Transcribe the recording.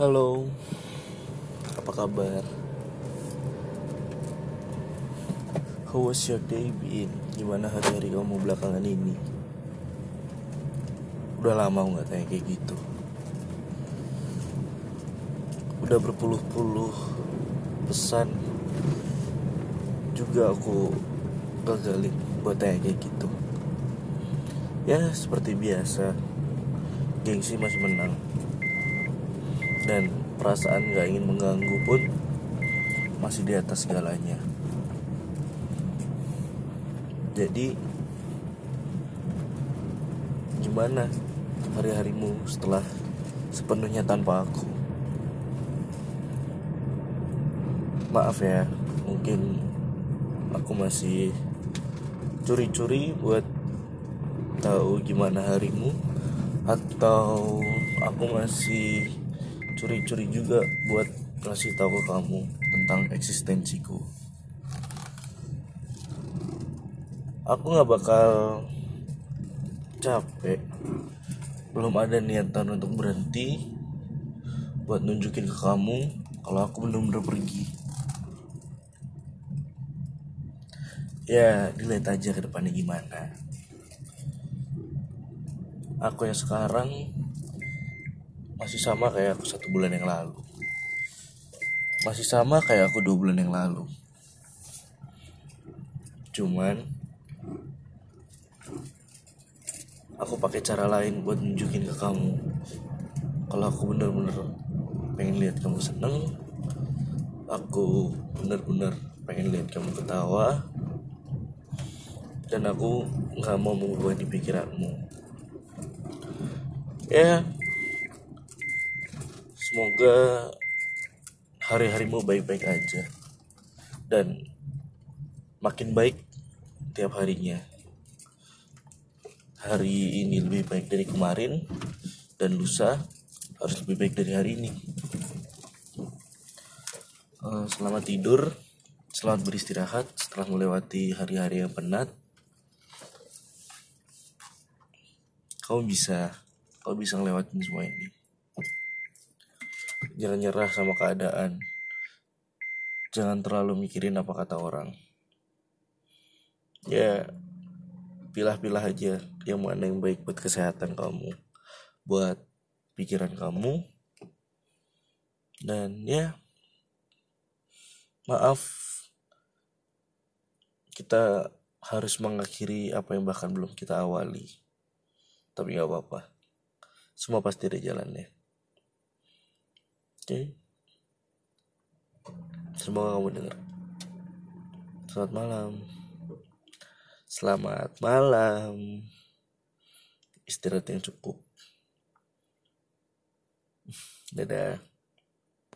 Halo, apa kabar? How was your day been? Gimana hari-hari kamu belakangan ini? Udah lama nggak tanya kayak gitu. Udah berpuluh-puluh pesan juga aku gagalin buat tanya kayak gitu. Ya seperti biasa, gengsi masih menang dan perasaan gak ingin mengganggu pun masih di atas segalanya. Jadi gimana hari-harimu setelah sepenuhnya tanpa aku? Maaf ya, mungkin aku masih curi-curi buat tahu gimana harimu atau aku masih curi-curi juga buat ngasih tahu ke kamu tentang eksistensiku. Aku nggak bakal capek. Belum ada niatan untuk berhenti buat nunjukin ke kamu kalau aku benar-benar pergi. Ya, dilihat aja ke depannya gimana. Aku yang sekarang masih sama kayak aku satu bulan yang lalu. Masih sama kayak aku dua bulan yang lalu. Cuman aku pakai cara lain buat nunjukin ke kamu. Kalau aku bener-bener pengen lihat kamu seneng aku bener-bener pengen lihat kamu ketawa dan aku nggak mau mengubah di pikiranmu. Ya Semoga hari-harimu baik-baik aja dan makin baik tiap harinya. Hari ini lebih baik dari kemarin dan lusa harus lebih baik dari hari ini. Eh, selamat tidur, selamat beristirahat setelah melewati hari-hari yang penat. Kau bisa, kau bisa ngelewatin semua ini jangan nyerah sama keadaan. Jangan terlalu mikirin apa kata orang. Ya pilah-pilah aja yang mana yang baik buat kesehatan kamu buat pikiran kamu. Dan ya maaf kita harus mengakhiri apa yang bahkan belum kita awali. Tapi nggak apa-apa. Semua pasti ada jalannya Oke. Semoga kamu dengar. Selamat malam. Selamat malam. Istirahat yang cukup. Dadah.